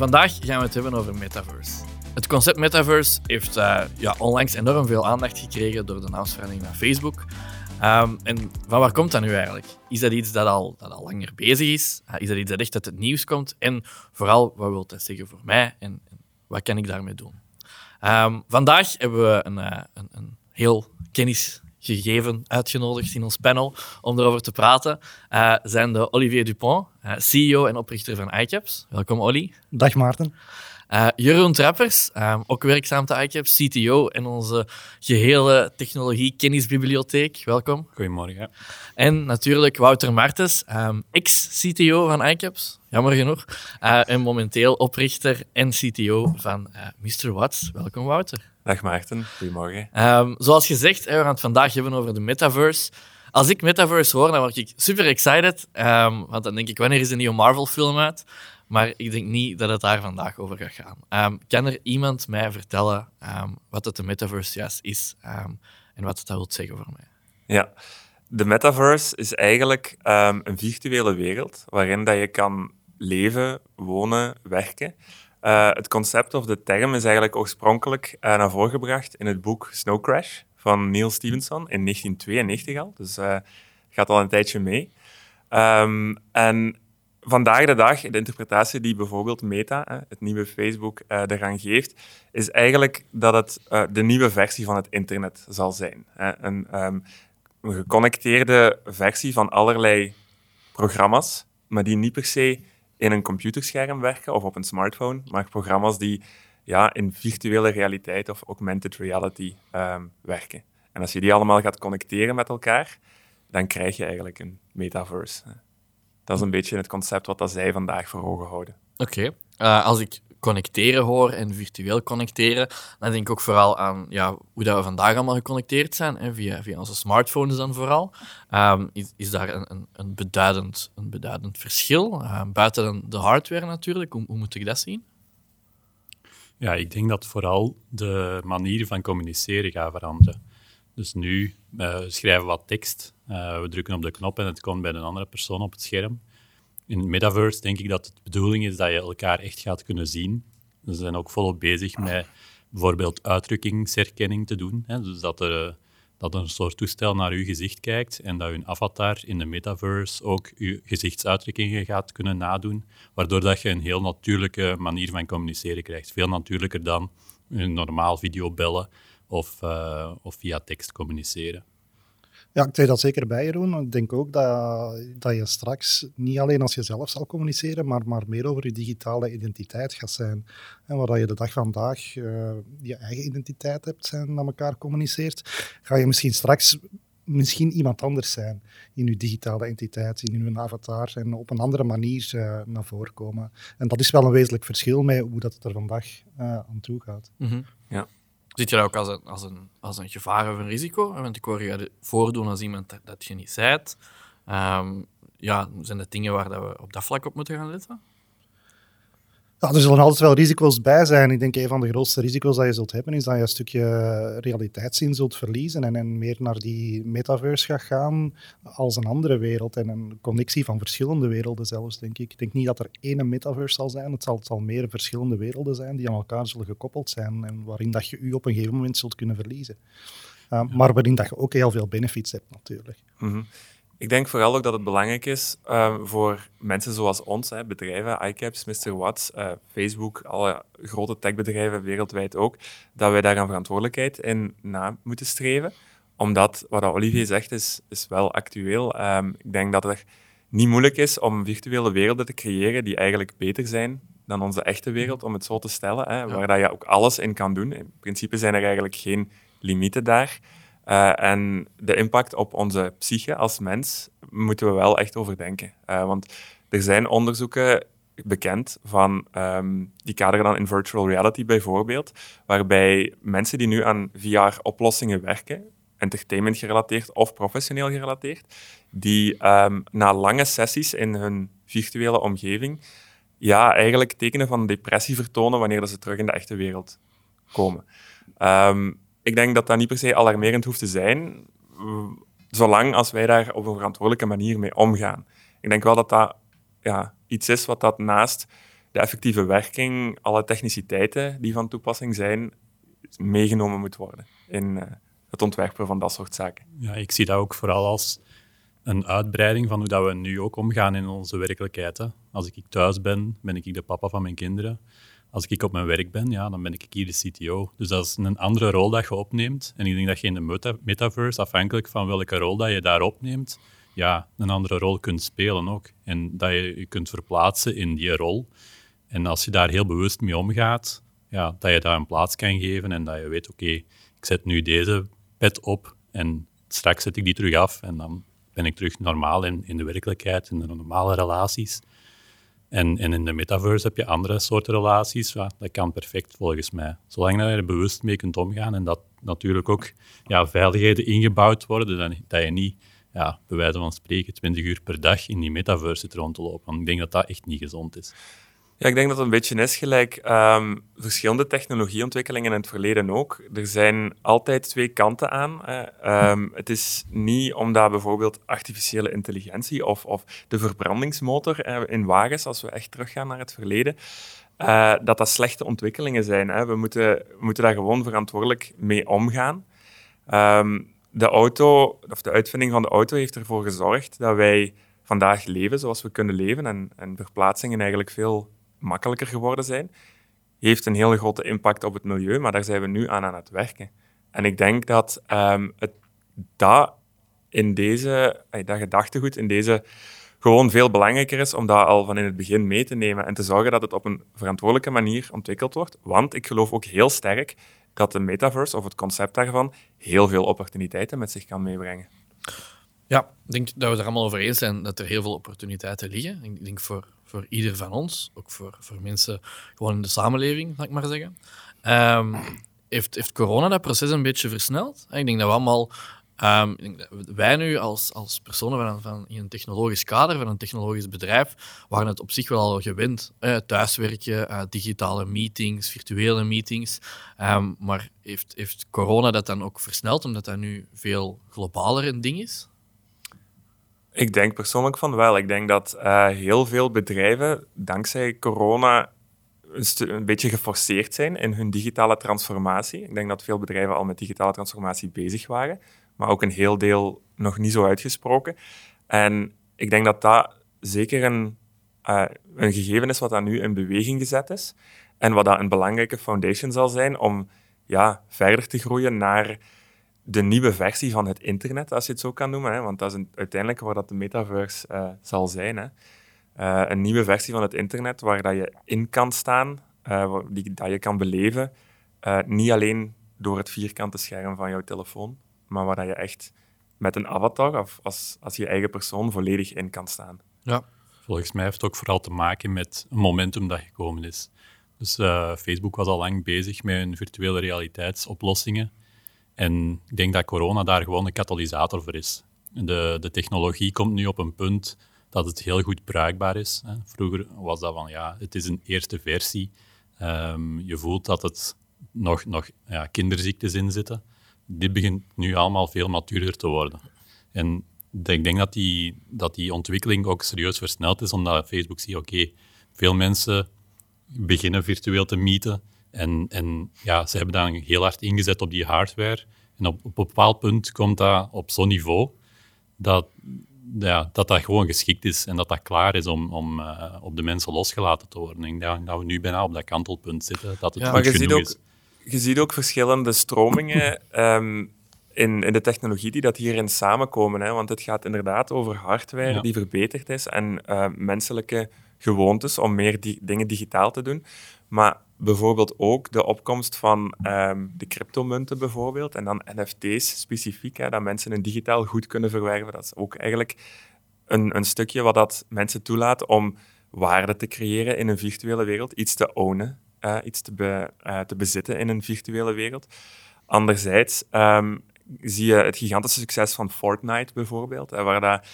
vandaag gaan we het hebben over metaverse. Het concept metaverse heeft uh, ja, onlangs enorm veel aandacht gekregen door de naamsverandering van Facebook. Um, en van waar komt dat nu eigenlijk? Is dat iets dat al, dat al langer bezig is? Uh, is dat iets dat echt uit het nieuws komt? En vooral, wat wil dat zeggen voor mij en, wat kan ik daarmee doen? Um, vandaag hebben we een, uh, een, een heel kennisgegeven uitgenodigd in ons panel om erover te praten. Uh, zijn de Olivier Dupont, uh, CEO en oprichter van iCaps. Welkom, Olly. Dag, Maarten. Uh, Jeroen Trappers, um, ook werkzaam te iCaps, CTO en onze gehele technologie-kennisbibliotheek. Welkom. Goedemorgen. En natuurlijk Wouter Martens, um, ex-CTO van iCaps, jammer genoeg. Uh, en momenteel oprichter en CTO van uh, Mr. Watts. Welkom, Wouter. Dag Maarten, goedemorgen. Um, zoals gezegd, we gaan het vandaag hebben over de metaverse. Als ik metaverse hoor, dan word ik super excited. Um, want dan denk ik, wanneer is de nieuwe Marvel-film uit? Maar ik denk niet dat het daar vandaag over gaat gaan. Um, kan er iemand mij vertellen um, wat het de metaverse juist is en wat het dat wil zeggen voor mij? Ja, de metaverse is eigenlijk een virtuele wereld waarin dat je kan leven, wonen, werken. Uh, het concept of de term is eigenlijk oorspronkelijk uh, naar voren gebracht in het boek Snow Crash van Neil Stevenson in 1992 al. Dus uh, gaat al een tijdje mee. Um, en vandaag de dag, de interpretatie die bijvoorbeeld Meta, het nieuwe Facebook, eraan geeft, is eigenlijk dat het de nieuwe versie van het internet zal zijn. Een, um, een geconnecteerde versie van allerlei programma's, maar die niet per se in een computerscherm werken of op een smartphone, maar programma's die ja, in virtuele realiteit of augmented reality um, werken. En als je die allemaal gaat connecteren met elkaar, dan krijg je eigenlijk een metaverse. Dat is een beetje het concept wat dat zij vandaag voor ogen houden. Oké. Uh, als ik connecteren hoor en virtueel connecteren, dan denk ik ook vooral aan ja, hoe dat we vandaag allemaal geconnecteerd zijn, hè, via, via onze smartphones dan vooral. Um, is, daar een, een, beduidend, een beduidend verschil? Uh, buiten de hardware natuurlijk, hoe, hoe moet ik dat zien? Ja, ik denk dat vooral de manier van communiceren gaat veranderen. Dus nu uh, schrijven we wat tekst, uh, we drukken op de knop en het komt bij een andere persoon op het scherm in het metaverse denk ik dat het de bedoeling is dat je elkaar echt gaat kunnen zien. Ze zijn ook volop bezig met bijvoorbeeld uitdrukkingsherkenning te doen. Hè? Dus dat er, dat een soort toestel naar uw gezicht kijkt en dat uw avatar in de metaverse ook uw gezichtsuitdrukkingen gaat kunnen nadoen, waardoor dat je een heel natuurlijke manier van communiceren krijgt. Veel natuurlijker dan een normaal videobellen of, uh, of via tekst communiceren. Ja, ik zei dat zeker bij, Jeroen. Ik denk ook dat, dat je straks niet alleen als je zelf zal communiceren, maar, maar meer over je digitale identiteit gaat zijn. En waar je de dag van vandaag uh, je eigen identiteit hebt en naar elkaar communiceert, ga je misschien straks misschien iemand anders zijn in je digitale identiteit, in je avatar en op een andere manier uh, naar voren komen. En dat is wel een wezenlijk verschil met hoe dat het er vandaag uh, aan toe gaat. -hmm. Ja. Ziet je dat ook als een, als, een, als een gevaar of een risico? Want ik hoor je voordoen als iemand dat, je niet zijt. Um, ja, zijn dat dingen waar dat we op dat vlak op moeten gaan letten? Ja, er zullen altijd wel risico's bij zijn. Ik denk een van de grootste risico's dat je zult hebben, is dat je een stukje realiteitszin zult verliezen en, en meer naar die metaverse gaat gaan als een andere wereld en een connectie van verschillende werelden zelfs, denk ik. Ik denk niet dat er één metaverse zal zijn. Het zal, het zal meer verschillende werelden zijn die aan elkaar zullen gekoppeld zijn en waarin dat je u op een gegeven moment zult kunnen verliezen. Uh, maar waarin dat je ook heel veel benefits hebt, natuurlijk. Mm -hmm. Ik denk vooral ook dat het belangrijk is uh, voor mensen zoals ons, hè, bedrijven, iCaps, Mr. Watts, uh, Facebook, alle grote techbedrijven wereldwijd ook, dat wij daar een verantwoordelijkheid in na moeten streven. Omdat, wat Olivier zegt, is, is wel actueel. Um, ik denk dat het niet moeilijk is om virtuele werelden te creëren die eigenlijk beter zijn dan onze echte wereld, om het zo te stellen, hè, waar dat je ook alles in kan doen. In principe zijn er eigenlijk geen limieten daar. Uh, en de impact op onze psyche als mens moeten we wel echt overdenken. Uh, want er zijn onderzoeken bekend van, um, die kaderen dan in virtual reality bijvoorbeeld, waarbij mensen die nu aan VR-oplossingen werken, entertainment gerelateerd of professioneel gerelateerd, die um, na lange sessies in hun virtuele omgeving ja, eigenlijk tekenen van depressie vertonen wanneer ze terug in de echte wereld komen. Um, ik denk dat dat niet per se alarmerend hoeft te zijn, zolang als wij daar op een verantwoordelijke manier mee omgaan. Ik denk wel dat dat ja, iets is wat dat naast de effectieve werking, alle techniciteiten die van toepassing zijn, meegenomen moet worden in uh, het ontwerpen van dat soort zaken. Ja, ik zie dat ook vooral als een uitbreiding van hoe dat we nu ook omgaan in onze werkelijkheid. Hè. Als ik thuis ben, ben ik de papa van mijn kinderen. Als ik op mijn werk ben, ja, dan ben ik hier de CTO. Dus dat is een andere rol dat je opneemt. En ik denk dat je in de metaverse, afhankelijk van welke rol dat je daar opneemt, ja, een andere rol kunt spelen ook. En dat je je kunt verplaatsen in die rol. En als je daar heel bewust mee omgaat, ja, dat je daar een plaats kan geven en dat je weet, oké, ik zet nu deze pet op en straks zet ik die terug af en dan ben ik terug normaal in, in de werkelijkheid, in de normale relaties. En, en in de metaverse heb je andere soorten relaties. Dat kan perfect volgens mij. Zolang je er bewust mee kunt omgaan en dat natuurlijk ook ja, veiligheden ingebouwd worden, dan, dat je niet, ja, bij wijze van spreken, 20 uur per dag in die metaverse zit rond te lopen. Want ik denk dat dat echt niet gezond is. Ja, ik denk dat het een beetje is gelijk ehm, verschillende technologieontwikkelingen in het verleden ook. Er zijn altijd twee kanten aan. Ehm, het is niet omdat bijvoorbeeld artificiële intelligentie of, of de verbrandingsmotor in wagens, als we echt teruggaan naar het verleden, uh, dat dat slechte ontwikkelingen zijn. Hè. We, moeten, moeten daar gewoon verantwoordelijk mee omgaan. Um, de auto, of de uitvinding van de auto heeft ervoor gezorgd dat wij vandaag leven zoals we kunnen leven en, en verplaatsingen eigenlijk veel makkelijker geworden zijn, heeft een hele grote impact op het milieu, maar daar zijn we nu aan aan het werken. En ik denk dat um, het, dat in deze, dat gedachtegoed, in deze gewoon veel belangrijker is om dat al van in het begin mee te nemen en te zorgen dat het op een verantwoordelijke manier ontwikkeld wordt. Want ik geloof ook heel sterk dat de metaverse of het concept daarvan heel veel opportuniteiten met zich kan meebrengen. Ja, ik denk dat we er allemaal over eens zijn dat er heel veel opportuniteiten liggen. Ik denk voor, voor ieder van ons, ook voor, voor mensen gewoon in de samenleving, laat ik maar zeggen. Um, heeft, heeft corona dat proces een beetje versneld? Ik denk dat we allemaal, um, wij nu als, als personen van, van in een technologisch kader, van een technologisch bedrijf, waren het op zich wel al gewend. Eh, thuiswerken, uh, digitale meetings, virtuele meetings. Um, maar heeft, heeft corona dat dan ook versneld, omdat dat nu veel globaler een ding is? Ik denk persoonlijk van wel. Ik denk dat uh, heel veel bedrijven dankzij corona een, een, beetje geforceerd zijn in hun digitale transformatie. Ik denk dat veel bedrijven al met digitale transformatie bezig waren, maar ook een heel deel nog niet zo uitgesproken. En ik denk dat dat zeker een, uh, een gegeven is wat daar nu in beweging gezet is en wat dat een belangrijke foundation zal zijn om ja, verder te groeien naar de nieuwe versie van het internet, als je het zo kan noemen. Hè, want dat is uiteindelijk waar dat de metaverse uh, zal zijn. Hè. Uh, een nieuwe versie van het internet waar dat je in kan staan, uh, die, dat je kan beleven. niet alleen door het vierkante scherm van jouw telefoon, maar waar dat je echt met een avatar of als, als je eigen persoon volledig in kan staan. Ja. Volgens mij heeft het ook vooral te maken met een momentum dat gekomen is. Dus Facebook was al lang bezig met hun virtuele realiteitsoplossingen. En ik denk dat corona daar gewoon een katalysator voor is. De, de technologie komt nu op een punt dat het heel goed bruikbaar is. Vroeger was dat van, ja, het is een eerste versie. Um, je voelt dat het nog, nog ja, kinderziektes in zitten. Dit begint nu allemaal veel matuurder te worden. En ik denk dat die, dat die ontwikkeling ook serieus versneld is, omdat Facebook ziet, oké, veel mensen beginnen virtueel te meeten. En, en ja, ze hebben dan heel hard ingezet op die hardware. En op, op een bepaald punt komt dat op zo'n niveau dat, ja, dat dat gewoon geschikt is en dat dat klaar is om, om uh, op de mensen losgelaten te worden. Ik denk dat we nu bijna op dat kantelpunt zitten, dat het ja, goed maar je ziet ook, Je ziet ook verschillende stromingen um, in, in de technologie die dat hierin samenkomen. Hè? Want het gaat inderdaad over hardware ja. die verbeterd is en uh, menselijke gewoontes om meer die, dingen digitaal te doen. Maar bijvoorbeeld ook de opkomst van um, de cryptomunten bijvoorbeeld en dan NFT's specifiek, hè, dat mensen een digitaal goed kunnen verwerven. Dat is ook eigenlijk een, een stukje wat dat mensen toelaat om waarde te creëren in een virtuele wereld, iets te ownen, uh, iets te, be, uh, te bezitten in een virtuele wereld. Anderzijds um, zie je het gigantische succes van Fortnite bijvoorbeeld, hè, waar dat,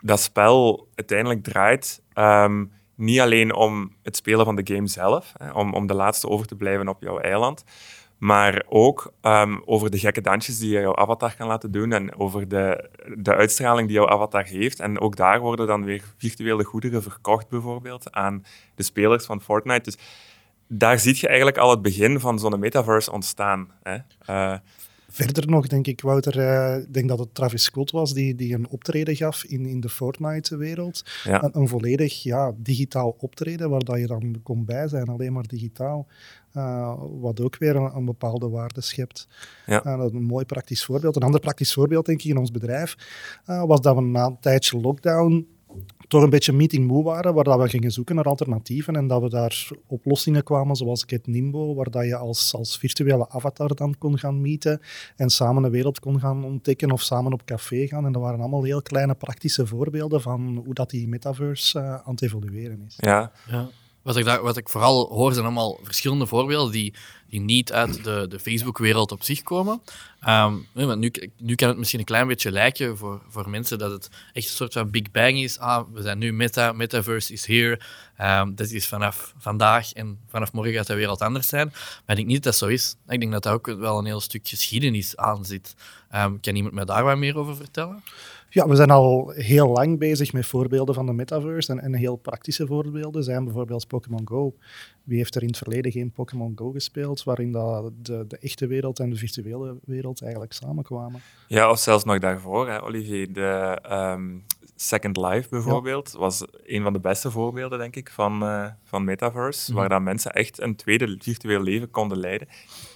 dat spel uiteindelijk draait um, niet alleen om het spelen van de game zelf, hè, om, om de laatste over te blijven op jouw eiland, maar ook ehm, over de gekke dansjes die je jouw avatar kan laten doen en over de, de uitstraling die jouw avatar heeft. En ook daar worden dan weer virtuele goederen verkocht, bijvoorbeeld, aan de spelers van Fortnite. Dus daar zie je eigenlijk al het begin van zo'n metaverse ontstaan. Hè? Uh, Verder nog, denk ik, Wouter, uh, ik denk dat het Travis Scott was die, die een optreden gaf in, in de Fortnite-wereld. Een, een, volledig ja, digitaal optreden, waar dat je dan kon bij zijn, alleen maar digitaal. Uh, wat ook weer een, een, bepaalde waarde schept. Ja. Uh, dat is een mooi praktisch voorbeeld. Een ander praktisch voorbeeld, denk ik, in ons bedrijf, was dat we na een tijdje lockdown toch een beetje meeting moe waren, waar dat we gingen zoeken naar alternatieven en dat we daar oplossingen kwamen, zoals Get Nimbo, waar dat je als, als virtuele avatar dan kon gaan meeten en samen een wereld kon gaan ontdekken of samen op café gaan. En dat waren allemaal heel kleine praktische voorbeelden van hoe dat die metaverse uh, aan het evolueren is. Ja. ja. Wat ik, ik vooral hoor zijn allemaal verschillende voorbeelden die, die niet uit de, de Facebook-wereld op zich komen. Um, nu, nu kan het misschien een klein beetje lijken voor, voor mensen dat het echt een soort van Big Bang is. Ah, we zijn nu meta, metaverse is here. Um, dat is vanaf vandaag en vanaf morgen gaat de wereld anders zijn. Maar ik denk niet dat dat zo is. Ik denk dat daar ook wel een heel stuk geschiedenis aan zit. Um, kan iemand mij daar wat meer over vertellen? Ja, we zijn al heel lang bezig met voorbeelden van de metaverse. En, en heel praktische voorbeelden zijn bijvoorbeeld Pokémon Go. Wie heeft er in het verleden geen Pokémon Go gespeeld, waarin dat de, de echte wereld en de virtuele wereld eigenlijk samenkwamen? Ja, of zelfs nog daarvoor, hè, Olivier. De ehm, Second Life bijvoorbeeld was een van de beste voorbeelden, denk ik, van, uh, van metaverse, mhm. waar dan mensen echt een tweede virtueel leven konden leiden.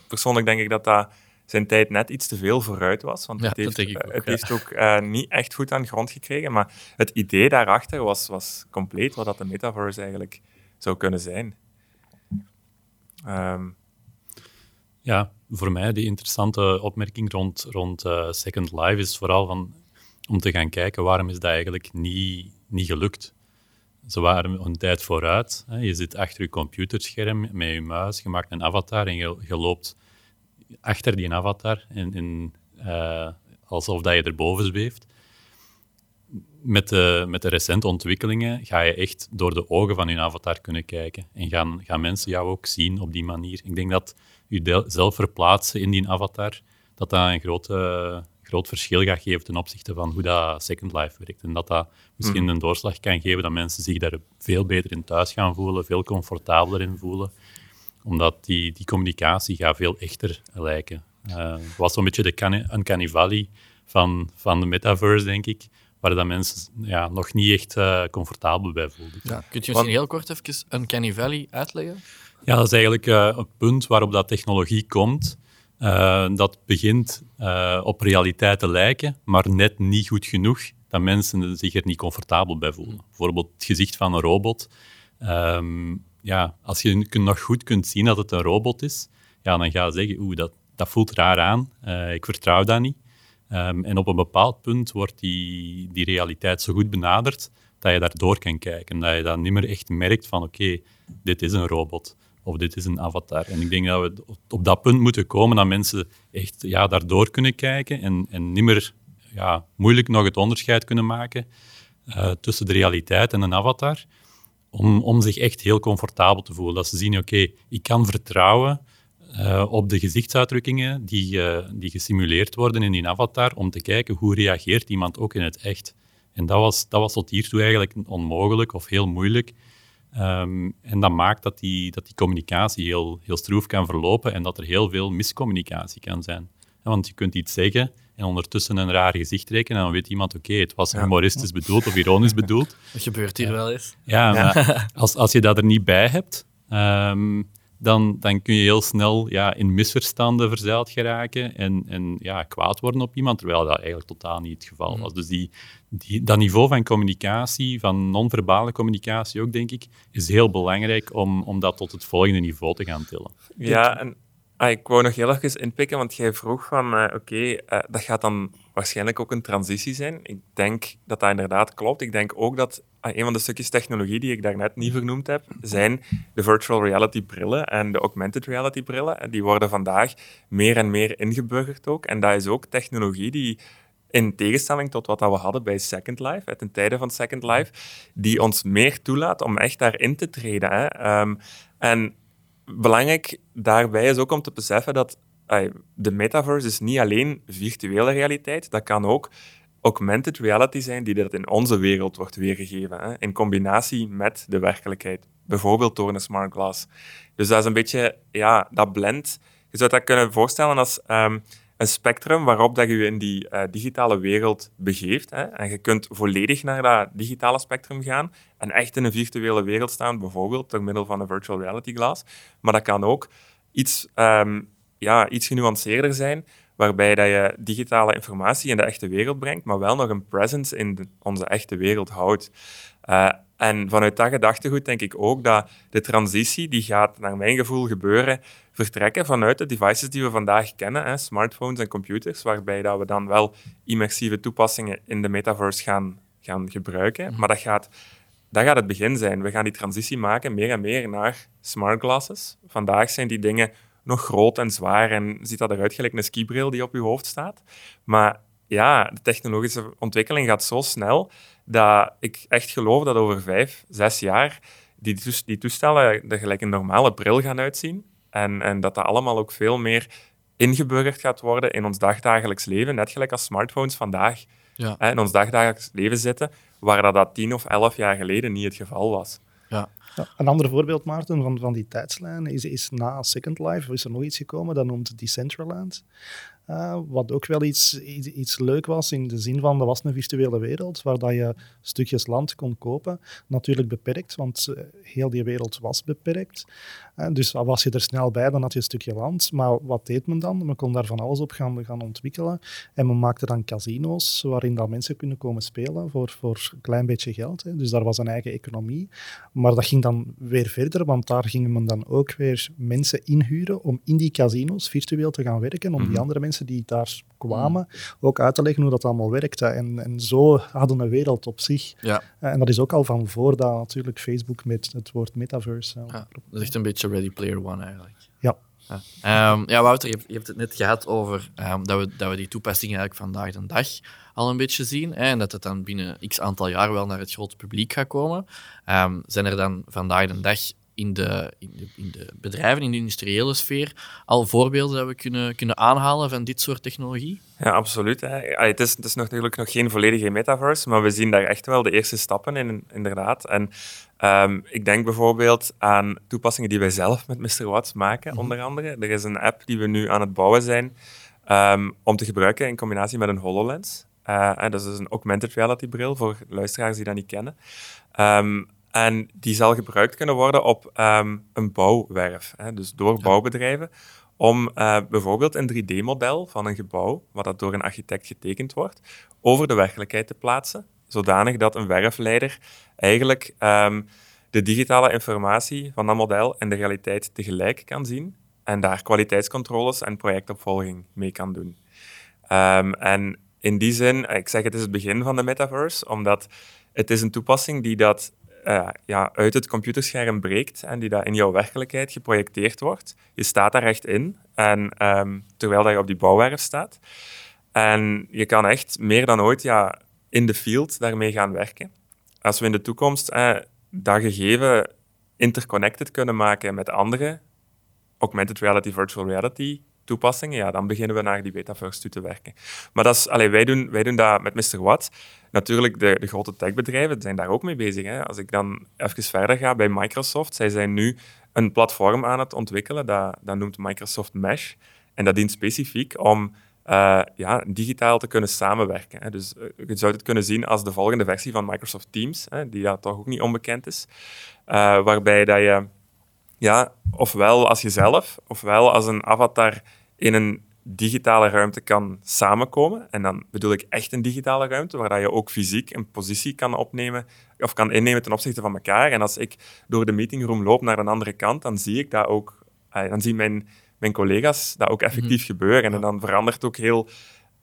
Persoonlijk denk ik dat dat zijn tijd net iets te veel vooruit was. Want het heeft, ook, het heeft ook uh, niet echt goed aan de grond gekregen. Maar het idee daarachter was, was compleet wat dat de metaverse eigenlijk zou kunnen zijn. Um, ja, voor mij die interessante opmerking rond, rond uh, Second Life is vooral van, om te gaan kijken waarom is dat eigenlijk niet, niet gelukt. Ze waren een tijd vooruit. Hè. Je zit achter je computerscherm met je muis, je maakt een avatar en je, je loopt achter die avatar, in, in, uh, alsof dat je erboven zweeft. Met de, met de recente ontwikkelingen ga je echt door de ogen van je avatar kunnen kijken. En gaan, gaan mensen jou ook zien op die manier. Ik denk dat je zelf verplaatsen in die avatar, dat dat een grote, groot verschil gaat geven ten opzichte van hoe dat Second Life werkt. En dat dat misschien mhm. een doorslag kan geven dat mensen zich daar veel beter in thuis gaan voelen, veel comfortabeler in voelen omdat die, die communicatie gaat veel echter lijken. Uh, het was zo'n beetje de uncanny valley van, van de metaverse, denk ik, waar dat mensen ja, nog niet echt uh, comfortabel bij voelden. Ja, kunt je misschien heel kort even uncanny valley uitleggen? Ja, dat is eigenlijk uh, het punt waarop dat technologie komt. dat begint op realiteit te lijken, maar net niet goed genoeg dat mensen zich er niet comfortabel bij voelen. Bijvoorbeeld het gezicht van een robot. Ehm, ja, als je nog goed kunt zien dat het een robot is, ja, dan ga je zeggen, oeh, dat, dat voelt raar aan, uh, ik vertrouw dat niet. Um, en op een bepaald punt wordt die, die realiteit zo goed benaderd dat je daardoor kan kijken. Dat je dan niet meer echt merkt van, oké, dit is een robot of dit is een avatar. En ik denk dat we op dat punt moeten komen dat mensen echt ja, daardoor kunnen kijken en, en niet meer ja, moeilijk nog het onderscheid kunnen maken uh, tussen de realiteit en een avatar om, om zich echt heel comfortabel te voelen. Dat ze zien, oké, ik kan vertrouwen uh, op de gezichtsuitdrukkingen die, uh, die gesimuleerd worden in die avatar, om te kijken hoe reageert iemand ook in het echt. En dat was, dat was tot hiertoe eigenlijk onmogelijk of heel moeilijk. Um, en dat maakt dat die, dat die communicatie heel, heel stroef kan verlopen en dat er heel veel miscommunicatie kan zijn. Want je kunt iets zeggen en ondertussen een raar gezicht trekken en dan weet iemand, oké, het was humoristisch bedoeld of ironisch bedoeld. Dat gebeurt hier wel eens. Ja, maar als, als je dat er niet bij hebt, um, dan, dan kun je heel snel ja, in misverstanden verzeild geraken en, en ja, kwaad worden op iemand, terwijl dat eigenlijk totaal niet het geval was. Dus die, die, dat niveau van communicatie, van non-verbale communicatie ook, denk ik, is heel belangrijk om, om dat tot het volgende niveau te gaan tillen. Ja, en Ah, ik wou nog heel even inpikken, want jij vroeg van, uh, oké, uh, dat gaat dan waarschijnlijk ook een transitie zijn. Ik denk dat dat inderdaad klopt. Ik denk ook dat uh, een van de stukjes technologie die ik daarnet niet vernoemd heb, zijn de virtual reality brillen en de augmented reality brillen. Die worden vandaag meer en meer ingeburgerd ook. En dat is ook technologie die in tegenstelling tot wat we hadden bij Second Life, uit een tijde van Second Life, die ons meer toelaat om echt daarin te treden. Hè. Um, en belangrijk daarbij is ook om te beseffen dat de metaverse is niet alleen virtuele realiteit, dat kan ook augmented reality zijn die dat in onze wereld wordt weergegeven, hè, in combinatie met de werkelijkheid, bijvoorbeeld door een smart glass. Dus dat is een beetje, ja, dat blend. Je zou dat kunnen voorstellen als ehm, een spectrum waarop dat je in die uh, digitale wereld begeeft. Hè, en je kunt volledig naar dat digitale spectrum gaan en echt in een virtuele wereld staan, bijvoorbeeld door middel van een virtual reality glass. Maar dat kan ook iets, um, ja, iets genuanceerder zijn, waarbij dat je digitale informatie in de echte wereld brengt, maar wel nog een presence in onze echte wereld houdt. Uh, en vanuit dat gedachtegoed denk ik ook dat de transitie, die gaat naar mijn gevoel gebeuren, vertrekken vanuit de devices die we vandaag kennen, hè, smartphones en computers, waarbij dat we dan wel immersieve toepassingen in de metaverse gaan, gaan gebruiken. Mhm. Maar dat gaat, dat gaat het begin zijn. We gaan die transitie maken meer en meer naar smart glasses. Vandaag zijn die dingen nog groot en zwaar en ziet dat eruit gelijk een skibril die op je hoofd staat. Maar ja, de technologische ontwikkeling gaat zo snel dat ik echt geloof dat over vijf, zes jaar die, die toestellen er gelijk een normale bril gaan uitzien. En, en dat dat allemaal ook veel meer ingeburgerd gaat worden in ons dagdagelijks leven. Net gelijk als smartphones vandaag ja. hè, in ons dagdagelijks leven zitten, waar dat, dat tien of elf jaar geleden niet het geval was. Ja. Ja, een ander voorbeeld, Maarten, van, van die tijdslijn is, is na Second Life is er nog iets gekomen, dat noemt Decentraland. Uh, wat ook wel iets, iets, iets, leuk was in de zin van, dat was een virtuele wereld waar dat je stukjes land kon kopen. Natuurlijk beperkt, want uh, heel die wereld was beperkt. Uh, dus was je er snel bij, dan had je een stukje land. Maar wat deed men dan? Men kon daar van alles op gaan, gaan ontwikkelen. En men maakte dan casino's waarin dat mensen kunnen komen spelen voor, voor een klein beetje geld. Hè. Dus daar was een eigen economie. Maar dat ging dan weer verder, want daar gingen men dan ook weer mensen inhuren om in die casino's virtueel te gaan werken, om die mhm. andere mensen die daar kwamen, ook uit te leggen hoe dat allemaal werkte. En, en zo hadden we een wereld op zich. Ja. Eh, en dat is ook al van voordat natuurlijk Facebook met het woord metaverse. Eh, ja, dat is echt een beetje Ready Player One eigenlijk. Ja. Ja, um, ja Wouter, je, je, hebt het net gehad over um, dat, we, dat we die toepassingen eigenlijk vandaag de dag al een beetje zien. Hè, en dat het dan binnen x aantal jaar wel naar het grote publiek gaat komen. Um, zijn er dan vandaag de dag in de, in de, in, de, bedrijven, in de industriële sfeer, al voorbeelden dat we kunnen, kunnen aanhalen van dit soort technologie? Ja, absoluut. Hè. Het, is, het is natuurlijk nog geen volledige metaverse, maar we zien daar echt wel de eerste stappen in, inderdaad. En um, ik denk bijvoorbeeld aan toepassingen die wij zelf met Mr. Watts maken, mhm. onder andere. Er is een app die we nu aan het bouwen zijn um, om te gebruiken in combinatie met een HoloLens. Uh, dat is dus een augmented reality bril voor luisteraars die dat niet kennen. Um, en die zal gebruikt kunnen worden op ehm, een bouwwerf, hè, dus door bouwbedrijven, om uh, bijvoorbeeld een 3D-model van een gebouw, wat dat door een architect getekend wordt, over de werkelijkheid te plaatsen, zodanig dat een werfleider eigenlijk um, de digitale informatie van dat model en de realiteit tegelijk kan zien en daar kwaliteitscontroles en projectopvolging mee kan doen. Um, en in die zin, ik zeg het is het begin van de metaverse, omdat het is een toepassing die dat uh, ja, uit het computerscherm breekt en die dat in jouw werkelijkheid geprojecteerd wordt. Je staat daar echt in, en, um, terwijl dat je op die bouwwerf staat. En je kan echt meer dan ooit ja, in de field daarmee gaan werken. Als we in de toekomst eh, dat gegeven interconnected kunnen maken met andere augmented reality, virtual reality toepassingen, ja, dan beginnen we naar die betaverse toe te werken. Maar dat is, allee, wij, doen, wij doen dat met Mr. Watt. Natuurlijk, de, de grote techbedrijven zijn daar ook mee bezig. Hè. Als ik dan even verder ga bij Microsoft, zij zijn nu een platform aan het ontwikkelen, dat, dat noemt Microsoft Mesh. En dat dient specifiek om uh, ja, digitaal te kunnen samenwerken. Hè. Dus uh, je zou het kunnen zien als de volgende versie van Microsoft Teams, hè, die dat toch ook niet onbekend is. Uh, waarbij dat je, ja, ofwel als jezelf, ofwel als een avatar in een digitale ruimte kan samenkomen. En dan bedoel ik echt een digitale ruimte, waar je ook fysiek een positie kan opnemen of kan innemen ten opzichte van elkaar. En als ik door de meetingroom loop naar een andere kant, dan zie ik dat ook, eh, dan zien mijn, mijn collega's dat ook effectief mhm. gebeuren. En dan verandert ook heel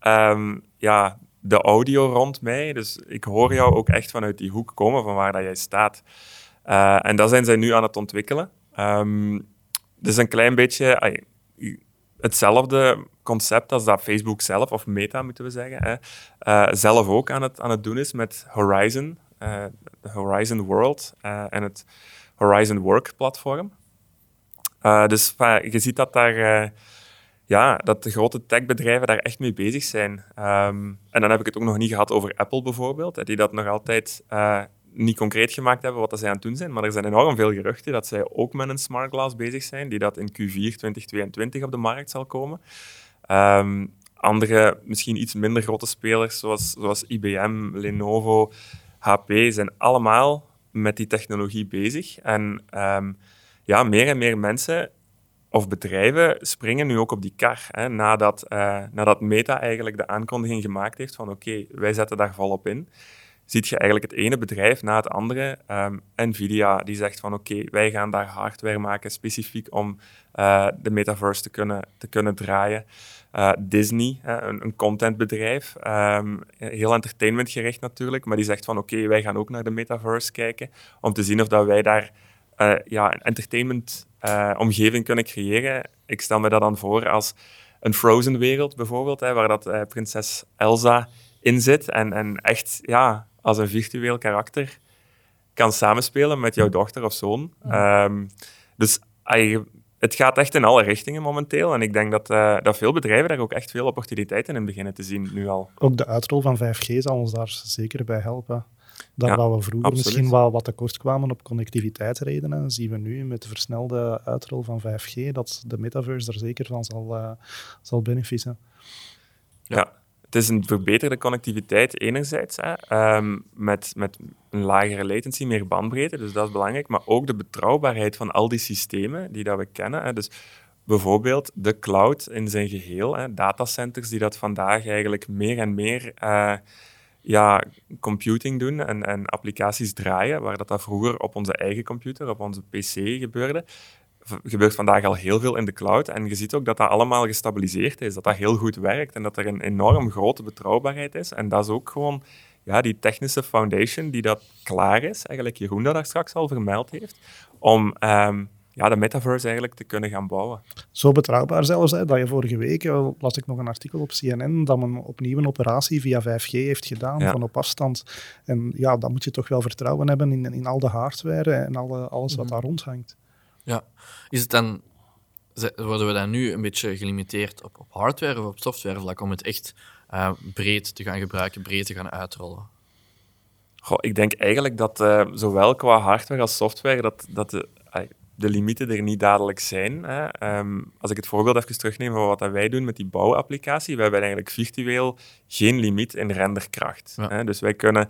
um, ja, de audio rond mij. Dus ik hoor jou ook echt vanuit die hoek komen van waar dat jij staat. Uh, en dat zijn zij nu aan het ontwikkelen. Um, dus een klein beetje hetzelfde concept als dat Facebook zelf, of Meta moeten we zeggen, hè, uh, zelf ook aan het, aan het doen is met Horizon, uh, de Horizon World uh, en het Horizon Work platform. Dus je ziet dat daar ja, dat de grote techbedrijven daar echt mee bezig zijn. Ehm, en dan heb ik het ook nog niet gehad over Apple bijvoorbeeld, die dat nog altijd niet concreet gemaakt hebben wat dat zij aan het doen zijn. Maar er zijn enorm veel geruchten dat zij ook met een smart glass bezig zijn, die dat in Q4 2022 op de markt zal komen. Ehm, andere, misschien iets minder grote spelers, zoals, zoals IBM, Lenovo, HP, zijn allemaal met die technologie bezig. En um, ja, meer en meer mensen of bedrijven springen nu ook op die kar. Hè, nadat, uh, nadat Meta eigenlijk de aankondiging gemaakt heeft van oké, wij zetten daar volop in, ziet je eigenlijk het ene bedrijf na het andere. Um, Nvidia die zegt van oké, wij gaan daar hardware maken specifiek om uh, de metaverse te kunnen, te kunnen draaien. Uh, Disney, een, een, contentbedrijf, um, heel entertainmentgericht natuurlijk, maar die zegt van oké, wij gaan ook naar de metaverse kijken om te zien of dat wij daar ja, een entertainment omgeving kunnen creëren. Ik stel me dat dan voor als een Frozen-wereld bijvoorbeeld, hè, waar dat prinses Elsa in zit en, en echt ja, als een virtueel karakter kan samenspelen met jouw dochter of zoon. Um, dus het gaat echt in alle richtingen momenteel. En ik denk dat, uh, dat veel bedrijven daar ook echt veel opportuniteiten in beginnen te zien nu al. Ook de uitrol van 5G zal ons daar zeker bij helpen. Dan ja, we vroeger misschien wel wat tekort kwamen op connectiviteitsredenen, zien we nu met de versnelde uitrol van 5G dat de metaverse er zeker van zal, uh, zal benefieten. Ja, het is een verbeterde connectiviteit enerzijds, hè, um, met, met een lagere latency, meer bandbreedte, dus dat is belangrijk, maar ook de betrouwbaarheid van al die systemen die dat we kennen. Hè. Dus bijvoorbeeld de cloud in zijn geheel, hè, datacenters die dat vandaag eigenlijk meer en meer... Uh, ja, computing doen en, en applicaties draaien, waar dat, dat vroeger op onze eigen computer, op onze PC gebeurde, gebeurt vandaag al heel veel in de cloud. En je ziet ook dat dat allemaal gestabiliseerd is, dat dat heel goed werkt en dat er een enorm grote betrouwbaarheid is. En dat is ook gewoon ja, die technische foundation die dat klaar is, eigenlijk Jeroen dat daar straks al vermeld heeft, om ehm, ja, de metaverse eigenlijk te kunnen gaan bouwen. Zo betrouwbaar zelfs, hè, dat je vorige week, eh, las ik nog een artikel op CNN, dat men opnieuw een operatie via 5G heeft gedaan, van op afstand. En ja, dan moet je toch wel vertrouwen hebben in, in al de hardware en alle, alles wat mhm. daar rondhangt. Ja, is het dan, worden we dan nu een beetje gelimiteerd op, op hardware of op software vlak om het echt uh, breed te gaan gebruiken, breed te gaan uitrollen? Goh, ik denk eigenlijk dat uh, zowel qua hardware als software dat, dat de, de limieten er niet dadelijk zijn. Hè. Ehm, als ik het voorbeeld even terugneem van wat wij doen met die bouwapplicatie, we hebben eigenlijk virtueel geen limiet in renderkracht. Hè. Dus wij kunnen,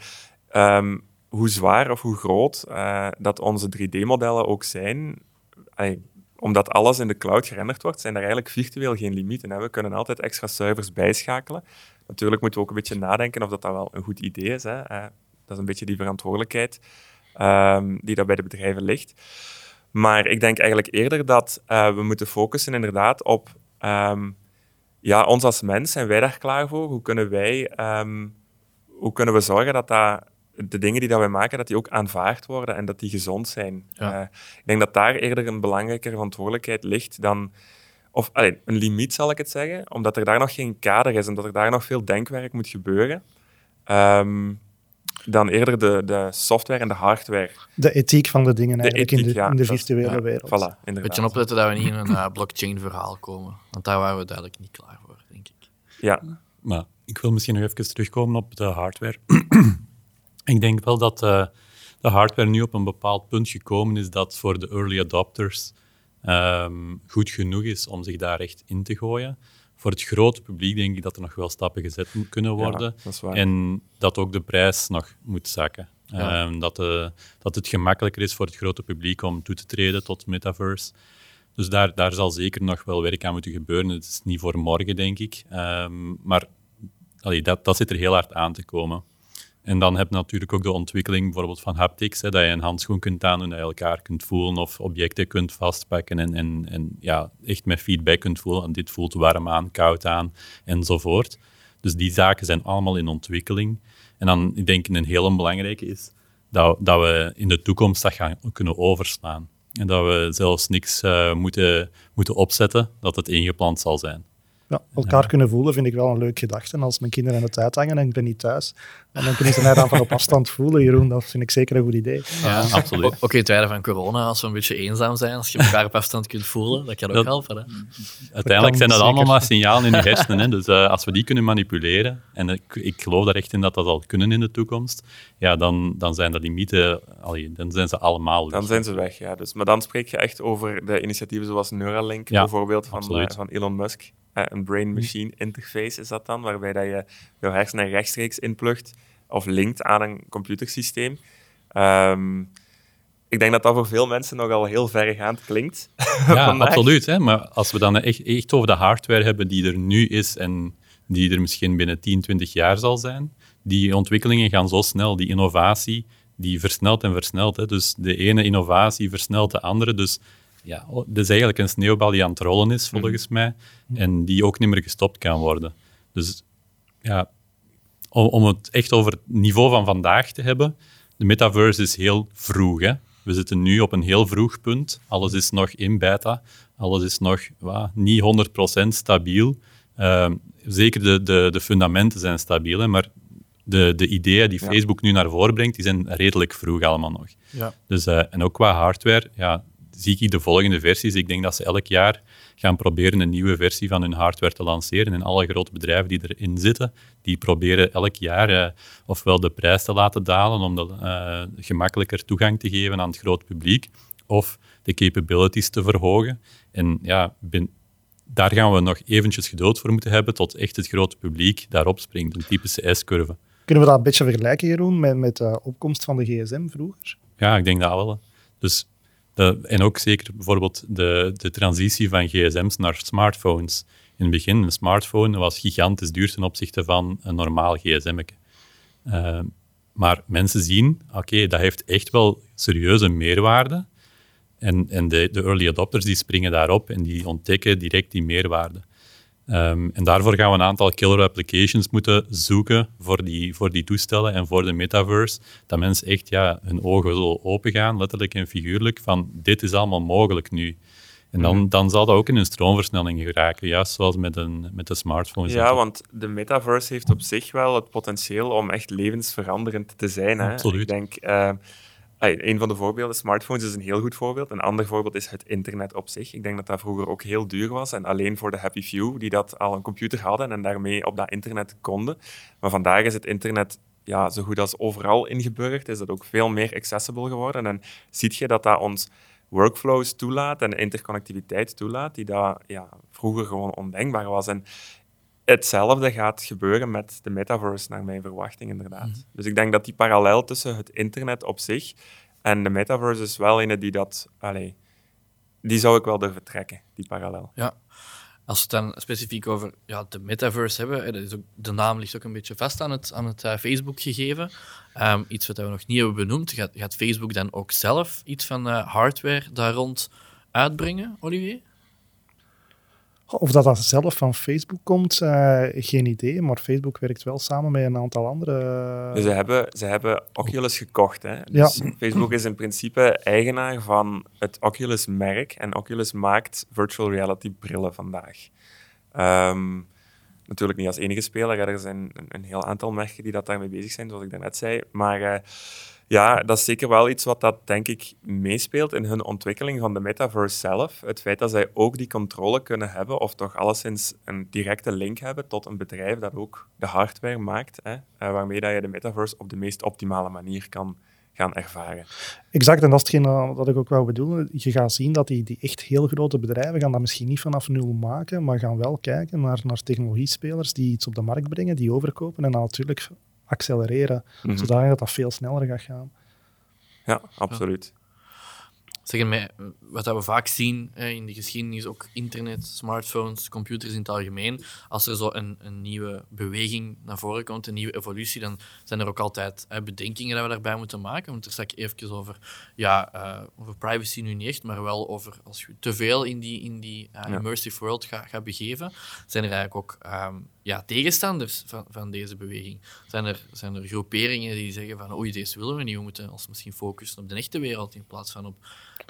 um, hoe zwaar of hoe groot uh, dat onze 3D-modellen ook zijn, omdat alles in de cloud gerenderd wordt, zijn er eigenlijk virtueel geen limieten. Hè. We kunnen altijd extra servers bijschakelen. Natuurlijk moeten we ook een beetje nadenken of dat, dat wel een goed idee is. Hè. Uh, dat is een beetje die verantwoordelijkheid um, die daar bij de bedrijven ligt. Maar ik denk eigenlijk eerder dat uh, we moeten focussen inderdaad op um, ja, ons als mens. Zijn wij daar klaar voor? Hoe kunnen wij, um, hoe kunnen we zorgen dat, dat de dingen die dat wij maken, dat die ook aanvaard worden en dat die gezond zijn? Uh, ik denk dat daar eerder een belangrijke verantwoordelijkheid ligt dan... Of allee, een limiet, zal ik het zeggen, omdat er daar nog geen kader is, omdat er daar nog veel denkwerk moet gebeuren. Um, dan eerder de, de software en de hardware. De ethiek van de dingen eigenlijk in, de, in de virtuele wereld. Voilà, inderdaad. Beetje opletten dat we niet in een uh, blockchain-verhaal komen. Want daar waren we duidelijk niet klaar voor, denk ik. Ja. Maar ik wil misschien nog even terugkomen op de hardware. Ik denk wel dat uh, de hardware nu op een bepaald punt gekomen is dat voor de early adopters um, goed genoeg is om zich daar echt in te gooien voor het grote publiek denk ik dat er nog wel stappen gezet kunnen worden. en dat ook de prijs nog moet zakken. Ehm, dat, de, dat het gemakkelijker is voor het grote publiek om toe te treden tot metaverse. Dus daar, daar zal zeker nog wel werk aan moeten gebeuren. Het is niet voor morgen, denk ik. Um, maar allee, dat, dat zit er heel hard aan te komen. En dan heb je natuurlijk ook de ontwikkeling bijvoorbeeld van haptics, hè, dat je een handschoen kunt aandoen, dat je elkaar kunt voelen of objecten kunt vastpakken en, en, en ja, echt met feedback kunt voelen. En dit voelt warm aan, koud aan enzovoort. Dus die zaken zijn allemaal in ontwikkeling. En dan ik denk ik een hele belangrijke is dat, dat we in de toekomst dat gaan kunnen overslaan. En dat we zelfs niks uh, moeten, moeten opzetten dat het ingeplant zal zijn. Ja, elkaar kunnen voelen vind ik wel een leuk gedachte. En als mijn kinderen in het uithangen en ik ben niet thuis, dan kunnen ze mij dan van op afstand voelen, Jeroen. Dat vind ik zeker een goed idee. Ja, absoluut. Ook in tijden van corona, als we een beetje eenzaam zijn, als je elkaar op afstand kunt voelen, dat kan ook Dat- helpen. Hè? Uiteindelijk zijn dat zeker. allemaal maar signalen in je hersenen. Hè. Dus eh, als we die kunnen manipuleren, en ik, ik geloof daar echt in dat dat zal kunnen in de toekomst, ja, dan, dan zijn dat limieten, allee, dan zijn ze allemaal. Dan zijn ze weg, ja. Dus, maar dan spreek je echt over de initiatieven zoals Neuralink, Ja, bijvoorbeeld, van, eh, van Elon Musk. Eh, een brain-machine interface is dat dan, waarbij dat je jouw hersenen rechtstreeks inplugt of linkt aan een computersysteem. Ehm, ik denk dat dat voor veel mensen nogal heel verregaand klinkt. Ja, absoluut. Hè. Maar als we dan echt, echt over de hardware hebben die er nu is en die er misschien binnen 10, 20 jaar zal zijn, die ontwikkelingen gaan zo snel, die innovatie, die versnelt en versnelt. Hè. Dus de ene innovatie versnelt de andere. Dus ja, het is eigenlijk een sneeuwbal die aan het rollen is, volgens mij, en die ook niet meer gestopt kan worden. Dus ja, om, om het echt over het niveau van vandaag te hebben, de metaverse is heel vroeg. Hè? We zitten nu op een heel vroeg punt. Alles is nog in beta. Alles is nog wa, niet 100% stabiel. Ehm, zeker de, de, de fundamenten zijn stabiel, hè, maar de, de ideeën die Ja. Facebook nu naar voren brengt, die zijn redelijk vroeg allemaal nog. Ja. Dus, eh, en ook qua hardware, ja, zie ik de volgende versies. Ik denk dat ze elk jaar gaan proberen een nieuwe versie van hun hardware te lanceren. En alle grote bedrijven die erin zitten, die proberen elk jaar eh, ofwel de prijs te laten dalen om de, eh, gemakkelijker toegang te geven aan het groot publiek, of de capabilities te verhogen. En ja, ben- daar gaan we nog eventjes geduld voor moeten hebben tot echt het grote publiek daarop springt, een typische S-curve. Kunnen we dat een beetje vergelijken, Jeroen, met, met de opkomst van de gsm vroeger? Ja, ik denk dat wel. Dus en ook zeker bijvoorbeeld de, de transitie van gsm's naar smartphones. In het begin, een smartphone was gigantisch duur ten opzichte van een normaal gsm. Eh, maar mensen zien, oké, dat heeft echt wel serieuze meerwaarde. En, en de, de early adopters die springen daarop en die ontdekken direct die meerwaarde. Ehm, en daarvoor gaan we een aantal killer applications moeten zoeken voor die, voor die toestellen en voor de metaverse. Dat mensen echt ja, hun ogen zullen opengaan, letterlijk en figuurlijk, van dit is allemaal mogelijk nu. En dan, dan zal dat ook in een stroomversnelling geraken, juist zoals met, een, met de smartphones. Ja, want de metaverse heeft op zich wel het potentieel om echt levensveranderend te zijn. Hè? Absoluut. Ik denk, eh, een van de voorbeelden, smartphones is een heel goed voorbeeld. Een ander voorbeeld is het internet op zich. Ik denk dat dat vroeger ook heel duur was en alleen voor de happy few die dat al een computer hadden en daarmee op dat internet konden. Maar vandaag is het internet ja, zo goed als overal ingeburgerd, is dat ook veel meer accessible geworden. En ziet je dat dat ons workflows toelaat en interconnectiviteit toelaat, die dat ja, vroeger gewoon ondenkbaar was. En hetzelfde gaat gebeuren met de metaverse, naar mijn verwachting inderdaad. Dus ik denk dat die parallel tussen het internet op zich en de metaverse is wel een die dat... Allee, die zou ik wel durven trekken, die parallel. Ja. Als we het dan specifiek over ja, de metaverse hebben, dat is ook, de naam ligt ook een beetje vast aan het, aan het eh, Facebook gegeven. Ehm, iets wat we nog niet hebben benoemd. Gaat, gaat Facebook dan ook zelf iets van eh, hardware daar rond uitbrengen, Olivier? Of dat dat zelf van Facebook komt, eh, geen idee. Maar Facebook werkt wel samen met een aantal andere. Dus ze hebben, ze hebben Oculus gekocht. Hè? Dus Facebook is in principe eigenaar van het Oculus-merk. En Oculus maakt virtual reality brillen vandaag. Ehm, natuurlijk niet als enige speler. Er zijn een, een heel aantal merken die dat daarmee bezig zijn, zoals ik daarnet zei. Maar eh, ja, dat is zeker wel iets wat dat, denk ik, meespeelt in hun ontwikkeling van de metaverse zelf. Het feit dat zij ook die controle kunnen hebben, of toch alleszins een directe link hebben tot een bedrijf dat ook de hardware maakt, hè, eh, waarmee dat je de metaverse op de meest optimale manier kan gaan ervaren. Exact, en dat is hetgeen dat dat ik ook wou bedoelen. Je gaat zien dat die, die echt heel grote bedrijven gaan dat misschien niet vanaf nul maken, maar gaan wel kijken naar, naar technologiespelers die iets op de markt brengen, die overkopen en dan natuurlijk accelereren, Mhm. zodat dat veel sneller gaat gaan. Ja, absoluut. Zeg mij, wat dat we vaak zien in de geschiedenis, ook internet, smartphones, computers in het algemeen, als er zo een, een nieuwe beweging naar voren komt, een nieuwe evolutie, dan zijn er ook altijd eh, bedenkingen dat we daarbij moeten maken. Want er straks even over, ja, eh, over privacy nu niet echt, maar wel over als je te veel in die, in die eh, Ja. immersive world gaat gaat begeven, zijn er eigenlijk ook ehm, ja, tegenstanders van, van deze beweging. Zijn er, zijn er groeperingen die zeggen van oei, deze willen we niet, we moeten ons misschien focussen op de echte wereld in plaats van op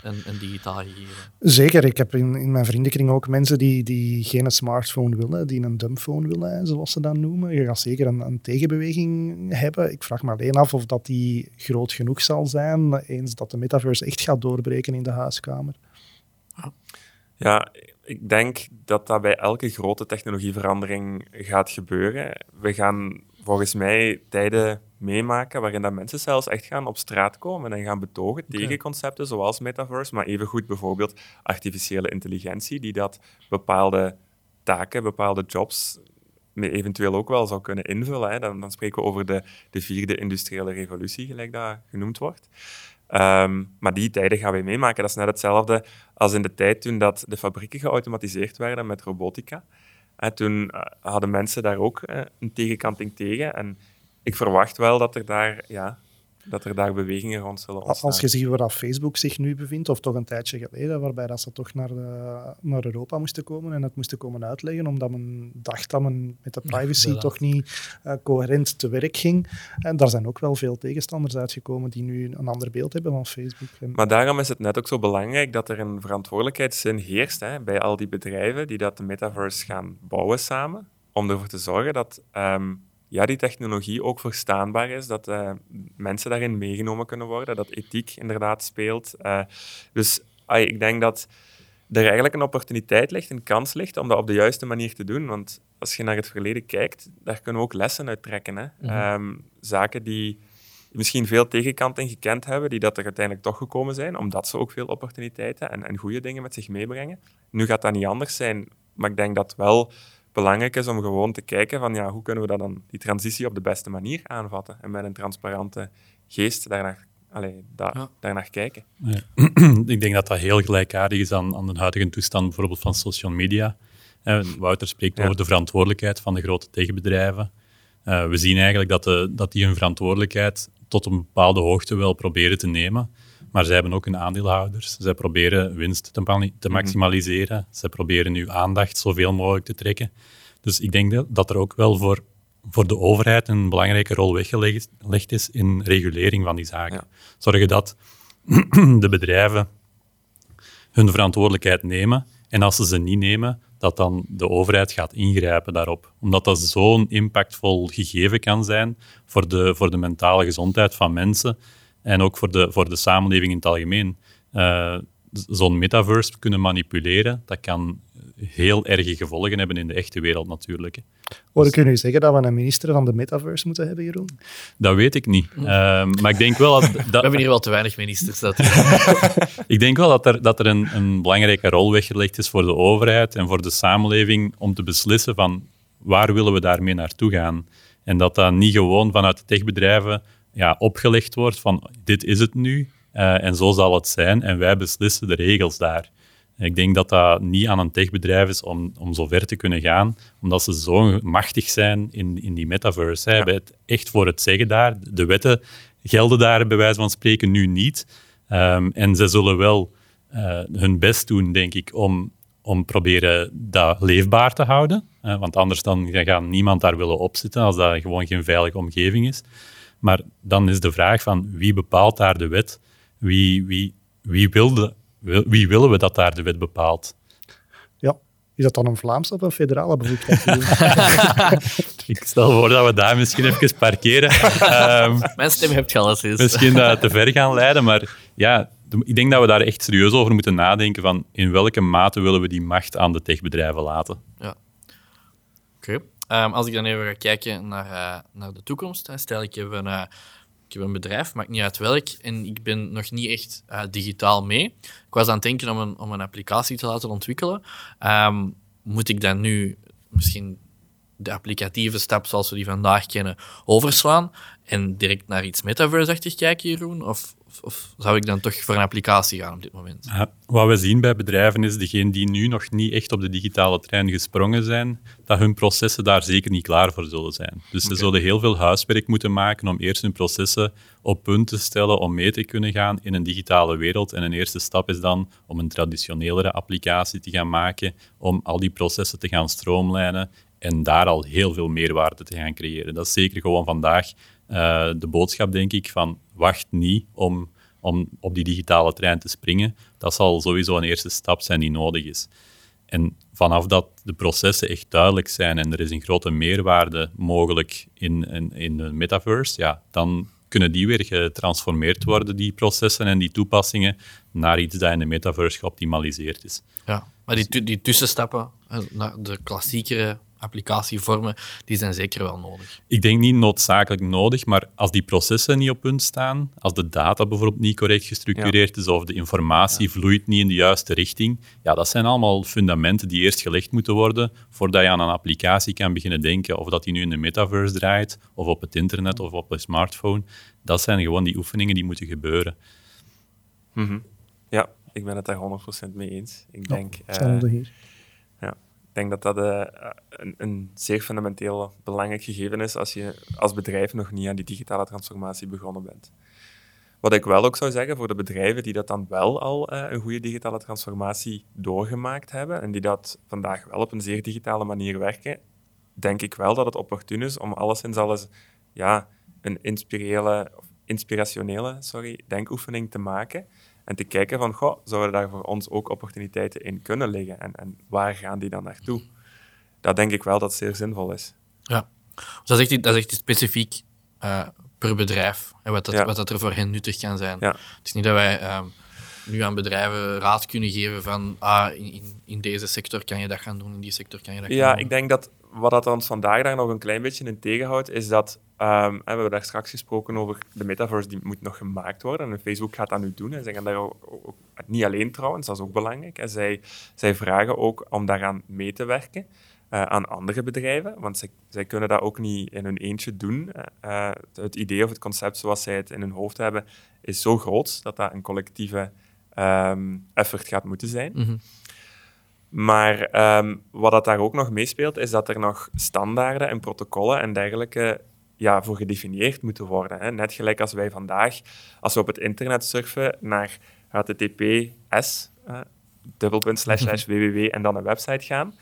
een, een digitaal gegeven. Zeker. Ik heb in, in mijn vriendenkring ook mensen die, die geen smartphone willen, die een dumbphone willen, zoals ze dat noemen. Je gaat zeker een, een tegenbeweging hebben. Ik vraag me alleen af of dat die groot genoeg zal zijn, eens dat de metaverse echt gaat doorbreken in de huiskamer. Ja, ik denk dat dat bij elke grote technologieverandering gaat gebeuren. We gaan volgens mij tijden meemaken waarin dat mensen zelfs echt gaan op straat komen en gaan betogen tegen concepten zoals metaverse, maar evengoed bijvoorbeeld artificiële intelligentie, die dat bepaalde taken, bepaalde jobs eventueel ook wel zou kunnen invullen. Hè. Dan, dan, spreken we over de, de vierde industriële revolutie, gelijk dat genoemd wordt. Ehm, maar die tijden gaan we meemaken. Dat is net hetzelfde als in de tijd toen dat de fabrieken geautomatiseerd werden met robotica. En toen eh, hadden mensen daar ook uh, een tegenkanting tegen. En ik verwacht wel dat er daar ja, dat er daar bewegingen rond zullen ontstaan. Als je ziet waar Facebook zich nu bevindt, of toch een tijdje geleden, waarbij dat ze toch naar, de, naar Europa moesten komen en het moesten komen uitleggen, omdat men dacht dat men met de privacy toch niet uh, coherent te werk ging. En daar zijn ook wel veel tegenstanders uitgekomen die nu een ander beeld hebben van Facebook. En maar daarom is het net ook zo belangrijk dat er een verantwoordelijkheidszin heerst hè, bij al die bedrijven die dat de metaverse gaan bouwen samen, om ervoor te zorgen dat um, ja, die technologie ook verstaanbaar is, dat uh, mensen daarin meegenomen kunnen worden, dat ethiek inderdaad speelt. Uh, dus ay, ik denk dat er eigenlijk een opportuniteit ligt, een kans ligt om dat op de juiste manier te doen. Want als je naar het verleden kijkt, daar kunnen we ook lessen uit trekken. Hè? Mm -hmm. um, zaken die misschien veel tegenkanten gekend hebben, die dat er uiteindelijk toch gekomen zijn, omdat ze ook veel opportuniteiten en, en goede dingen met zich meebrengen. Nu gaat dat niet anders zijn, maar ik denk dat wel belangrijk is om gewoon te kijken van ja, hoe kunnen we dat dan, die transitie op de beste manier aanvatten en met een transparante geest daarnaar, allee, da, ja. daarnaar kijken. Ja. Ik denk dat dat heel gelijkaardig is aan, aan de huidige toestand bijvoorbeeld van social media. Wouter spreekt ja. over de verantwoordelijkheid van de grote techbedrijven. Uh, we zien eigenlijk dat, de, dat die hun verantwoordelijkheid tot een bepaalde hoogte wel proberen te nemen. Maar zij hebben ook een aandeelhouders. Zij proberen winst te, te mhm. maximaliseren. Mm -hmm. Zij proberen nu aandacht zoveel mogelijk te trekken. Dus ik denk dat er ook wel voor, voor de overheid een belangrijke rol weggelegd is in regulering van die zaken. Ja. Zorgen dat de bedrijven hun verantwoordelijkheid nemen. En als ze ze niet nemen, dat dan de overheid gaat ingrijpen daarop. Omdat dat zo'n impactvol gegeven kan zijn voor de, voor de mentale gezondheid van mensen en ook voor de, voor de samenleving in het algemeen. Uh, Zo'n metaverse kunnen manipuleren, dat kan heel erge gevolgen hebben in de echte wereld natuurlijk. Hè. Hoor ik u zeggen dat we een minister van de metaverse moeten hebben, Jeroen? Dat weet ik niet. Uh, maar ik denk wel dat, dat... We hebben hier wel te weinig ministers. Dat ik denk wel dat er, dat er een, een belangrijke rol weggelegd is voor de overheid en voor de samenleving om te beslissen van waar willen we daarmee naartoe gaan. En dat dat niet gewoon vanuit de techbedrijven ja, opgelegd wordt van dit is het nu uh, en zo zal het zijn en wij beslissen de regels daar. Ik denk dat dat niet aan een techbedrijf is om, om zo ver te kunnen gaan, omdat ze zo machtig zijn in, in die metaverse. Ze hebben het echt voor het zeggen daar. De wetten gelden daar bij wijze van spreken nu niet. Um, en ze zullen wel uh, hun best doen, denk ik, om, om proberen dat leefbaar te houden. Uh, want anders dan gaat niemand daar willen opzitten als dat gewoon geen veilige omgeving is. Maar dan is de vraag van wie bepaalt daar de wet? Wie, wie, wie, wilde, wie willen we dat daar de wet bepaalt? Ja, is dat dan een Vlaamse of een federale bevoegdheid? ik stel voor dat we daar misschien even parkeren. Um, Mijn stem al eens. Misschien dat te ver gaan leiden, maar ja, ik denk dat we daar echt serieus over moeten nadenken van in welke mate willen we die macht aan de techbedrijven laten. Ja. Oké. Um, als ik dan even ga kijken naar, uh, naar de toekomst, stel ik heb, een, uh, ik heb een bedrijf, maakt niet uit welk, en ik ben nog niet echt uh, digitaal mee. Ik was aan het denken om een, om een applicatie te laten ontwikkelen. Um, moet ik dan nu misschien de applicatieve stap zoals we die vandaag kennen overslaan en direct naar iets metaverse-achtig kijken, Jeroen? Of, of, of, zou ik dan toch voor een applicatie gaan op dit moment? Ja, wat we zien bij bedrijven is, degenen die nu nog niet echt op de digitale trein gesprongen zijn, dat hun processen daar zeker niet klaar voor zullen zijn. Dus okay. ze zullen heel veel huiswerk moeten maken om eerst hun processen op punt te stellen om mee te kunnen gaan in een digitale wereld. En een eerste stap is dan om een traditionelere applicatie te gaan maken, om al die processen te gaan stroomlijnen en daar al heel veel meerwaarde te gaan creëren. Dat is zeker gewoon vandaag uh, de boodschap, denk ik, van wacht niet om, om op die digitale trein te springen, dat zal sowieso een eerste stap zijn die nodig is. En vanaf dat de processen echt duidelijk zijn en er is een grote meerwaarde mogelijk in, in, in de metaverse, ja, dan kunnen die weer getransformeerd worden, die processen en die toepassingen, naar iets dat in de metaverse geoptimaliseerd is. Ja, maar die, die tussenstappen, naar de klassiekere applicatievormen, die zijn zeker wel nodig. Ik denk niet noodzakelijk nodig, maar als die processen niet op punt staan, als de data bijvoorbeeld niet correct gestructureerd is of de informatie vloeit niet in de juiste richting, ja, dat zijn allemaal fundamenten die eerst gelegd moeten worden voordat je aan een applicatie kan beginnen denken, of dat die nu in de metaverse draait, of op het internet, of op een smartphone. Dat zijn gewoon die oefeningen die moeten gebeuren. Mm Ja, ik ben het daar 100% mee eens. Ik denk... Uh, hier denk dat dat uh, een, een, zeer fundamenteel belangrijk gegeven is als je als bedrijf nog niet aan die digitale transformatie begonnen bent. Wat ik wel ook zou zeggen voor de bedrijven die dat dan wel al uh, een goede digitale transformatie doorgemaakt hebben en die dat vandaag wel op een zeer digitale manier werken, denk ik wel dat het opportun is om alleszins alles ja, een inspirele, inspirationele sorry, denkoefening te maken en te kijken van, goh, zouden daar voor ons ook opportuniteiten in kunnen liggen? En, en waar gaan die dan naartoe? Dat denk ik wel dat zeer zinvol is. Ja, dus dat is echt, dat is echt specifiek uh, per bedrijf en wat, dat, wat dat er voor hen nuttig kan zijn. Ja. Het is niet dat wij uh, nu aan bedrijven raad kunnen geven van ah, in, in, deze sector kan je dat gaan doen, in die sector kan je dat ja, gaan doen. Ja, ik denk dat wat dat ons vandaag daar nog een klein beetje in tegenhoudt, is dat Um, we hebben daar straks gesproken over de metaverse, die moet nog gemaakt worden. En Facebook gaat dat nu doen. En zij gaan daar ook, niet alleen trouwens, dat is ook belangrijk. En zij, zij vragen ook om daaraan mee te werken uh, aan andere bedrijven, want zij, zij kunnen dat ook niet in hun eentje doen. Uh, het idee of het concept zoals zij het in hun hoofd hebben, is zo groot dat dat een collectieve um, effort gaat moeten zijn. Mm -hmm. Maar um, wat dat daar ook nog meespeelt, is dat er nog standaarden en protocollen en dergelijke ja, voor gedefinieerd moeten worden. Hè. Net gelijk als wij vandaag, als we op het internet surfen naar https, uh, dubbelpunt slash slash www en dan een website gaan,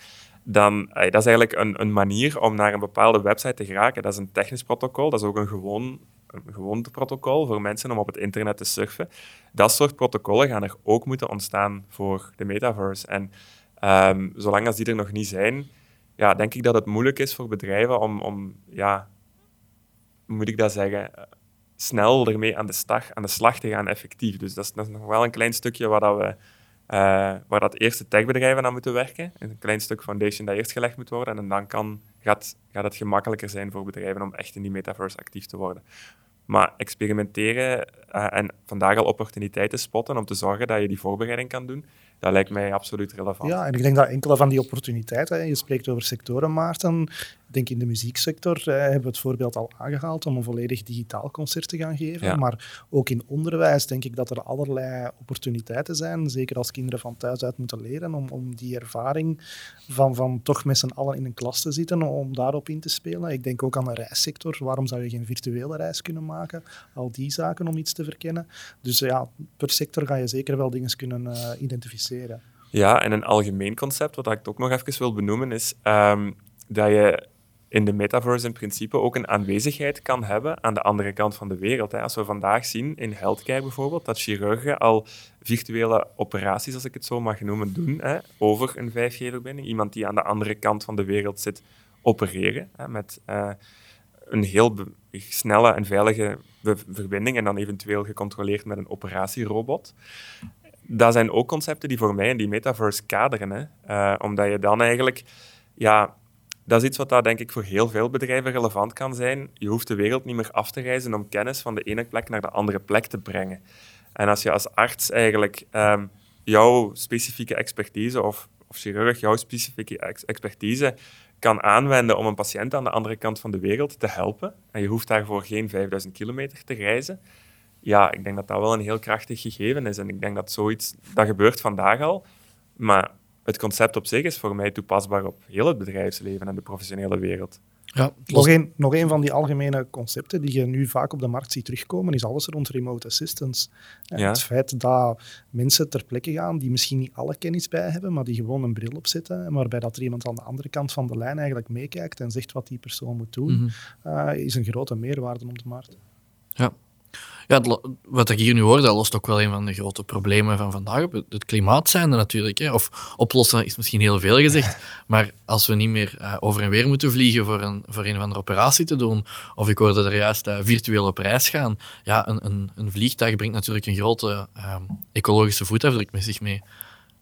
dan dat is eigenlijk een, een manier om naar een bepaalde website te geraken. Dat is een technisch protocol, dat is ook een gewoon een gewoon protocol voor mensen om op het internet te surfen. Dat soort protocollen gaan er ook moeten ontstaan voor de metaverse. En um, zolang als die er nog niet zijn, ja, denk ik dat het moeilijk is voor bedrijven om, om ja, moet ik dat zeggen, eh, snel ermee aan de, slag, aan de slag te gaan, effectief. Dus dat is, dat is nog wel een klein stukje waar, dat we, uh, waar dat eerste techbedrijven aan moeten werken. Een klein stuk foundation dat eerst gelegd moet worden. En dan kan, gaat, gaat het gemakkelijker zijn voor bedrijven om echt in die metaverse actief te worden. Maar experimenteren uh, en vandaag al opportuniteiten spotten om te zorgen dat je die voorbereiding kan doen, dat lijkt mij absoluut relevant. Ja, en ik denk dat enkele van die opportuniteiten, je spreekt over sectoren, Maarten, denk in de muzieksector eh, hebben we het voorbeeld al aangehaald om een volledig digitaal concert te gaan geven. Maar ook in onderwijs denk ik dat er allerlei opportuniteiten zijn, zeker als kinderen van thuis uit moeten leren, om, om die ervaring van, van toch met z'n allen in een klas te zitten, om daarop in te spelen. Ik denk ook aan de reissector. Waarom zou je geen virtuele reis kunnen maken? Al die zaken om iets te verkennen. Dus ja, per sector ga je zeker wel dingen kunnen uh, identificeren. Ja, en een algemeen concept, wat ik ook nog even wil benoemen, is um, dat je in de metaverse in principe ook een aanwezigheid kan hebben aan de andere kant van de wereld. Als we vandaag zien in healthcare bijvoorbeeld, dat chirurgen al virtuele operaties, als ik het zo mag noemen, doen hè, over een 5G-verbinding. Iemand die aan de andere kant van de wereld zit opereren hè, met uh, een heel snelle en veilige verbinding en dan eventueel gecontroleerd met een operatierobot. Dat zijn ook concepten die voor mij in die metaverse kaderen. Uh, omdat je dan eigenlijk ja, dat is iets wat daar denk ik voor heel veel bedrijven relevant kan zijn. Je hoeft de wereld niet meer af te reizen om kennis van de ene plek naar de andere plek te brengen. En als je als arts eigenlijk um, jouw specifieke expertise of, of chirurg jouw specifieke expertise kan aanwenden om een patiënt aan de andere kant van de wereld te helpen, en je hoeft daarvoor geen 5000 kilometer te reizen, ja, ik denk dat dat wel een heel krachtig gegeven is. En ik denk dat zoiets, dat gebeurt vandaag al, maar het concept op zich is voor mij toepasbaar op heel het bedrijfsleven en de professionele wereld. Ja, nog, een, nog een van die algemene concepten die je nu vaak op de markt ziet terugkomen, is alles rond remote assistance. Ja. Het feit dat mensen ter plekke gaan die misschien niet alle kennis bij hebben, maar die gewoon een bril opzetten, waarbij dat er iemand aan de andere kant van de lijn eigenlijk meekijkt en zegt wat die persoon moet doen, mm -hmm. uh, is een grote meerwaarde op de markt. Ja. Ja, wat ik hier nu hoor, dat lost ook wel een van de grote problemen van vandaag. Het klimaat zijn er natuurlijk. Hè. Of oplossen is misschien heel veel gezegd. Maar als we niet meer uh, over en weer moeten vliegen voor een, voor een of andere operatie te doen, of ik hoorde er juist uh, virtueel op reis gaan, ja, een, een, een vliegtuig brengt natuurlijk een grote uh, ecologische voetafdruk met zich mee.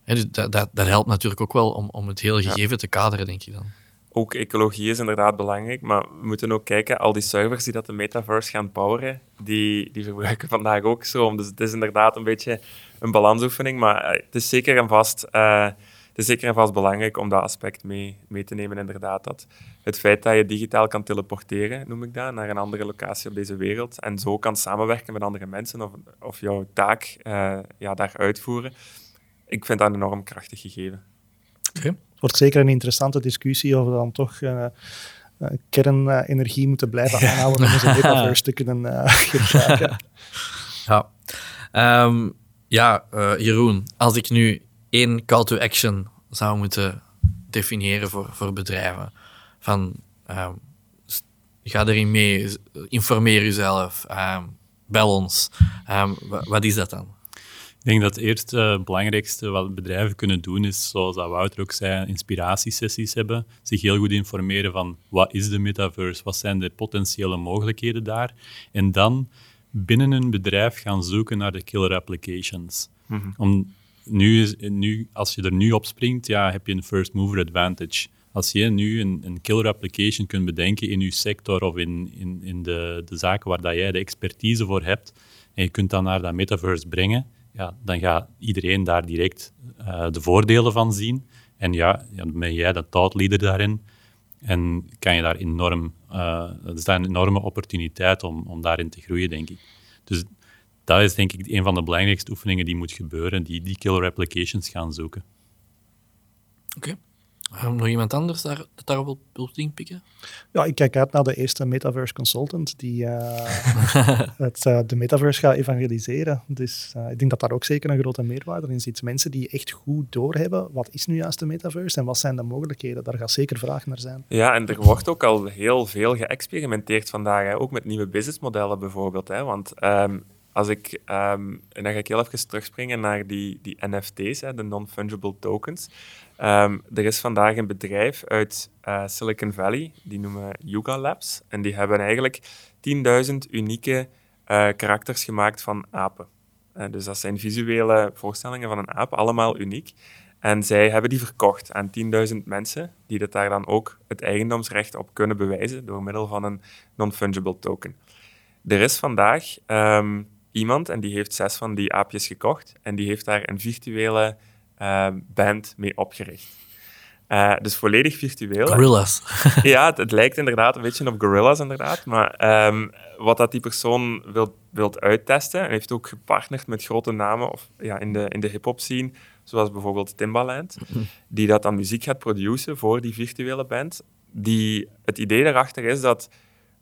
dus dat, dat, dat, helpt natuurlijk ook wel om, om het hele gegeven te kaderen, denk ik dan ook ecologie is inderdaad belangrijk, maar we moeten ook kijken, al die servers die dat de metaverse gaan poweren, die, die verbruiken vandaag ook stroom. Dus het is inderdaad een beetje een balansoefening, maar eh, het is zeker en vast, uh, het is zeker en vast belangrijk om dat aspect mee, mee te nemen, inderdaad. Dat het feit dat je digitaal kan teleporteren, noem ik dat, naar een andere locatie op deze wereld, en zo kan samenwerken met andere mensen of, of jouw taak uh, ja, daar uitvoeren, ik vind dat een enorm krachtig gegeven. Okay wordt zeker een interessante discussie of we dan toch uh, kernenergie moeten blijven aanhouden om onze metaverse te kunnen uh, gebruiken. Ja, um, ja Jeroen, als ik nu één call to action zou moeten definiëren voor, voor bedrijven, van um, ga erin mee, informeer jezelf, um, bel ons. wat is dat dan? Ik denk dat het eerste uh, belangrijkste wat bedrijven kunnen doen is, zoals dat Wouter ook zei, inspiratiesessies hebben. Zich heel goed informeren van wat is de metaverse, wat zijn de potentiële mogelijkheden daar. En dan binnen een bedrijf gaan zoeken naar de killer applications. Mhm. Om, nu, nu, als je er nu op springt, ja, heb je een first mover advantage. Als je nu een, een killer application kunt bedenken in je sector of in, in, in de, de zaken waar dat jij de expertise voor hebt, en je kunt dat naar dat metaverse brengen, ja, dan gaat iedereen daar direct uh, de voordelen van zien. En ja, ja, ben jij de thought leader daarin. En kan je daar enorm, uh, dat is daar een enorme opportuniteit om, om daarin te groeien, denk ik. Dus dat is denk ik een van de belangrijkste oefeningen die moet gebeuren, die, die killer applications gaan zoeken. Oké. Um, nog iemand anders daar, dat daarop wil, wil pikken? Ja, ik kijk uit naar de eerste Metaverse Consultant die uh, het, uh, de Metaverse gaat evangeliseren. Dus uh, ik denk dat daar ook zeker een grote meerwaarde in zit. Mensen die echt goed doorhebben, wat is nu juist de Metaverse en wat zijn de mogelijkheden? Daar gaat zeker vraag naar zijn. Ja, en er wordt ook al heel veel geëxperimenteerd vandaag, hè. ook met nieuwe businessmodellen bijvoorbeeld. Hè. Want um, als ik, um, en dan ga ik heel even terugspringen naar die, die NFT's, hè, de non-fungible tokens. Um, er is vandaag een bedrijf uit uh, Silicon Valley, die noemen Yuga Labs. En die hebben eigenlijk 10.000 unieke uh, karakters gemaakt van apen. Uh, dus dat zijn visuele voorstellingen van een aap, allemaal uniek. En zij hebben die verkocht aan 10.000 mensen, die dat daar dan ook het eigendomsrecht op kunnen bewijzen door middel van een non-fungible token. Er is vandaag um, iemand en die heeft zes van die aapjes gekocht en die heeft daar een virtuele band mee opgericht. Uh, dus volledig virtueel. Gorillas. ja, het, het, lijkt inderdaad een beetje op gorillas, inderdaad. Maar um, wat dat die persoon wil, wilt uittesten, en heeft ook gepartnerd met grote namen of, ja, in de, in de hip-hop scene, zoals bijvoorbeeld Timbaland, die dat dan muziek gaat produceren voor die virtuele band. Die, het idee daarachter is dat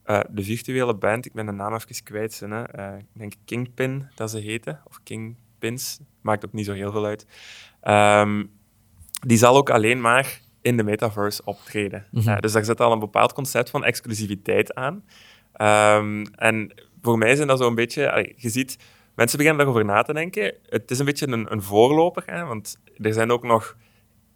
uh, de virtuele band, ik ben de naam even kwijt, hè, uh, ik denk Kingpin dat ze heten, of Kingpins, maakt ook niet zo heel veel uit. Um, die zal ook alleen maar in de metaverse optreden. Mm -hmm. uh, dus daar zit al een bepaald concept van exclusiviteit aan. Um, en voor mij zijn dat zo'n beetje, je ziet, mensen beginnen daarover na te denken. Het is een beetje een, een voorloper, hè, want er zijn ook nog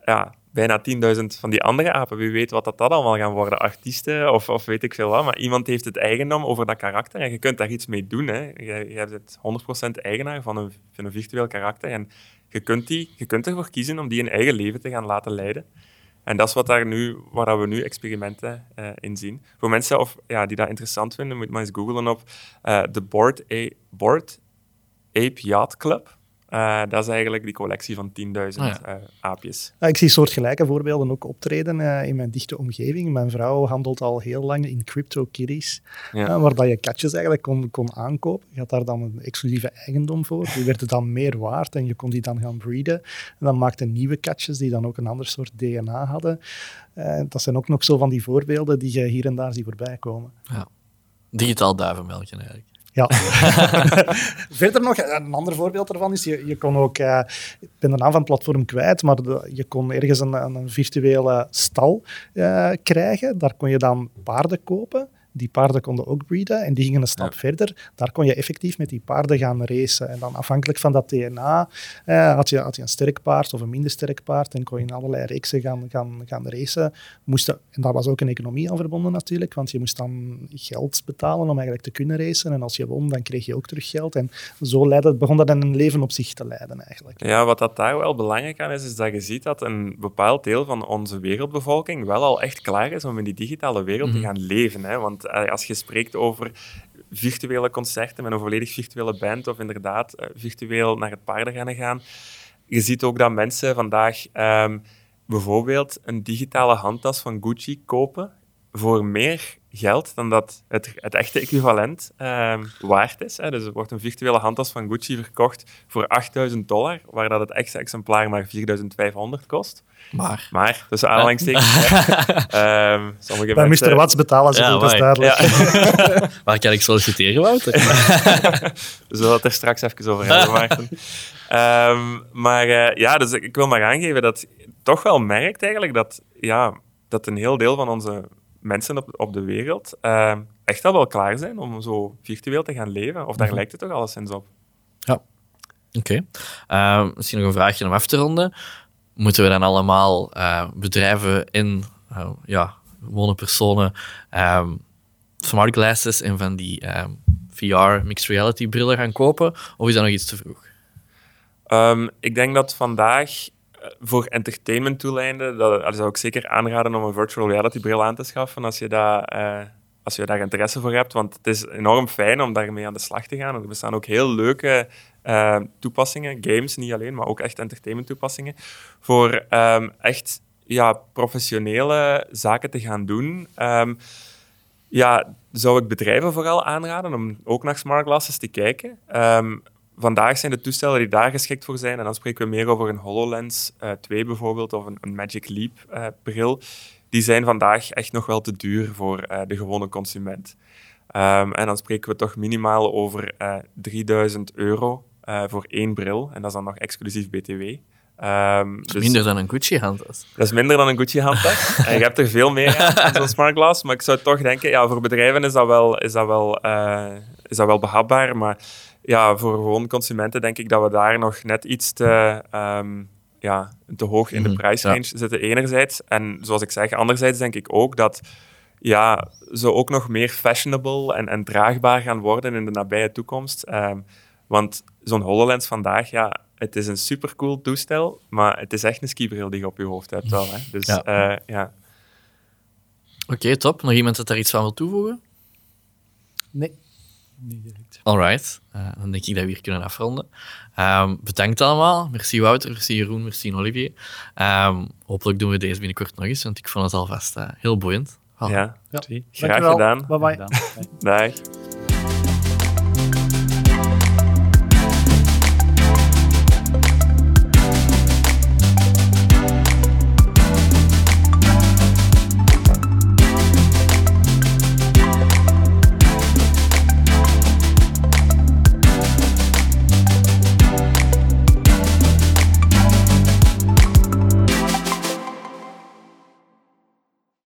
ja, bijna 10.000 van die andere apen. Wie weet wat dat, dat allemaal gaan worden. Artiesten of, of weet ik veel wat. Maar iemand heeft het eigendom over dat karakter en je kunt daar iets mee doen. Hè. Je, je hebt het 100% eigenaar van een, van een virtueel karakter. En je kunt, die, je kunt ervoor kiezen om die een eigen leven te gaan laten leiden. En dat is wat daar nu, waar we nu experimenten uh, in zien. Voor mensen of, ja, die dat interessant vinden, moet maar eens googlen op uh, de Board, A Board Ape Yacht Club. Uh, dat is eigenlijk die collectie van 10.000 oh ja. uh, aapjes. Ja, ik zie soortgelijke voorbeelden ook optreden uh, in mijn dichte omgeving. Mijn vrouw handelt al heel lang in crypto-kitties, ja. waar dat je katjes eigenlijk kon, kon aankopen. Je had daar dan een exclusieve eigendom voor. Die werden dan meer waard en je kon die dan gaan breeden. En dan maakten nieuwe katjes die dan ook een ander soort DNA hadden. dat zijn ook nog zo van die voorbeelden die je hier en daar ziet voorbij komen. Ja. Digitaal duivenmelkje eigenlijk. Ja. Verder nog, een ander voorbeeld daarvan is, je, je kon ook, uh, ik ben de naam van het platform kwijt, maar je kon ergens een, een virtuele stal uh, krijgen. Daar kon je dan paarden kopen. Die paarden konden ook breeden en die gingen een stap verder. Daar kon je effectief met die paarden gaan racen. En dan afhankelijk van dat DNA eh, had, je, had je een sterk paard of een minder sterk paard en kon je in allerlei reeksen gaan, gaan, gaan racen. Moesten, en daar was ook een economie aan verbonden natuurlijk, want je moest dan geld betalen om eigenlijk te kunnen racen. En als je won, dan kreeg je ook terug geld. En zo leidde, begon dat een leven op zich te leiden eigenlijk. Ja, wat dat daar wel belangrijk aan is, is dat je ziet dat een bepaald deel van onze wereldbevolking wel al echt klaar is om in die digitale wereld te gaan leven. Hè? Want eh, als je spreekt over virtuele concerten met een volledig virtuele band of inderdaad eh, virtueel naar het paardenrennen gaan, je ziet ook dat mensen vandaag um, bijvoorbeeld een digitale handtas van Gucci kopen voor meer geld dan dat het, het echte equivalent uh, waard is. Hè. Dus er wordt een virtuele handtas van Gucci verkocht voor 8000 dollar, waar dat het echte exemplaar maar 4500 kost. Maar. Maar, tussen aanhalingstekens. um, sommige Bij mensen... Mr. Watts betalen ze ja, goed, dat is duidelijk. Ja. waar kan ik solliciteren, Wouter? We zullen het er straks even over hebben, Maarten. Um, maar uh, ja, dus ik wil maar aangeven dat je toch wel merkt eigenlijk dat, ja, dat een heel deel van onze mensen op, op de wereld uh, echt al wel klaar zijn om zo virtueel te gaan leven. Of daar mhm. lijkt het toch alleszins op. Ja, oké. Okay. Uh, misschien nog een vraagje om af te ronden. Moeten we dan allemaal uh, bedrijven in, uh, ja, gewone personen, um, smart glasses en van die um, VR, mixed reality brillen gaan kopen? Of is dat nog iets te vroeg? Um, ik denk dat vandaag voor entertainment toeleinden, dat, zou ik zeker aanraden om een virtual reality bril aan te schaffen als je, dat, uh, als je daar interesse voor hebt. Want het is enorm fijn om daarmee aan de slag te gaan. Er bestaan ook heel leuke uh, toepassingen, games niet alleen, maar ook echt entertainment toepassingen, voor um, echt ja, professionele zaken te gaan doen. Um, ja, zou ik bedrijven vooral aanraden om ook naar smart glasses te kijken. Um, vandaag zijn de toestellen die daar geschikt voor zijn, en dan spreken we meer over een HoloLens uh, eh, 2 bijvoorbeeld, of een, een Magic Leap uh, bril, die zijn vandaag echt nog wel te duur voor uh, de gewone consument. Um, en dan spreken we toch minimaal over 3000 euro voor één bril, en dat is dan nog exclusief BTW. Um, dat is dus, minder dan een Gucci-handtas. Dat is minder dan een Gucci-handtas. en je hebt er veel meer aan, zo'n smart glass. Maar ik zou toch denken, ja, voor bedrijven is dat wel, is dat wel, is dat wel behapbaar. Maar ja, voor gewoon consumenten denk ik dat we daar nog net iets te, um, ja, te hoog in de mhm, prijsrange zitten, enerzijds. En zoals ik zeg, anderzijds denk ik ook dat ja, ze ook nog meer fashionable en, en draagbaar gaan worden in de nabije toekomst. Um, want zo'n HoloLens vandaag, ja, het is een supercool toestel, maar het is echt een skibril die je op je hoofd hebt wel. Hè. Dus ja. Uh, ja. Oké, top. Nog iemand dat daar iets van wil toevoegen? Nee niet direct. Alright, uh, dan denk ik dat we hier kunnen afronden. Um, bedankt allemaal. Merci Wouter, merci Jeroen, merci Olivier. Um, hopelijk doen we deze binnenkort nog eens, want ik vond het alvast uh, heel boeiend. Ja, ja. graag gedaan. Bye bye. Dag.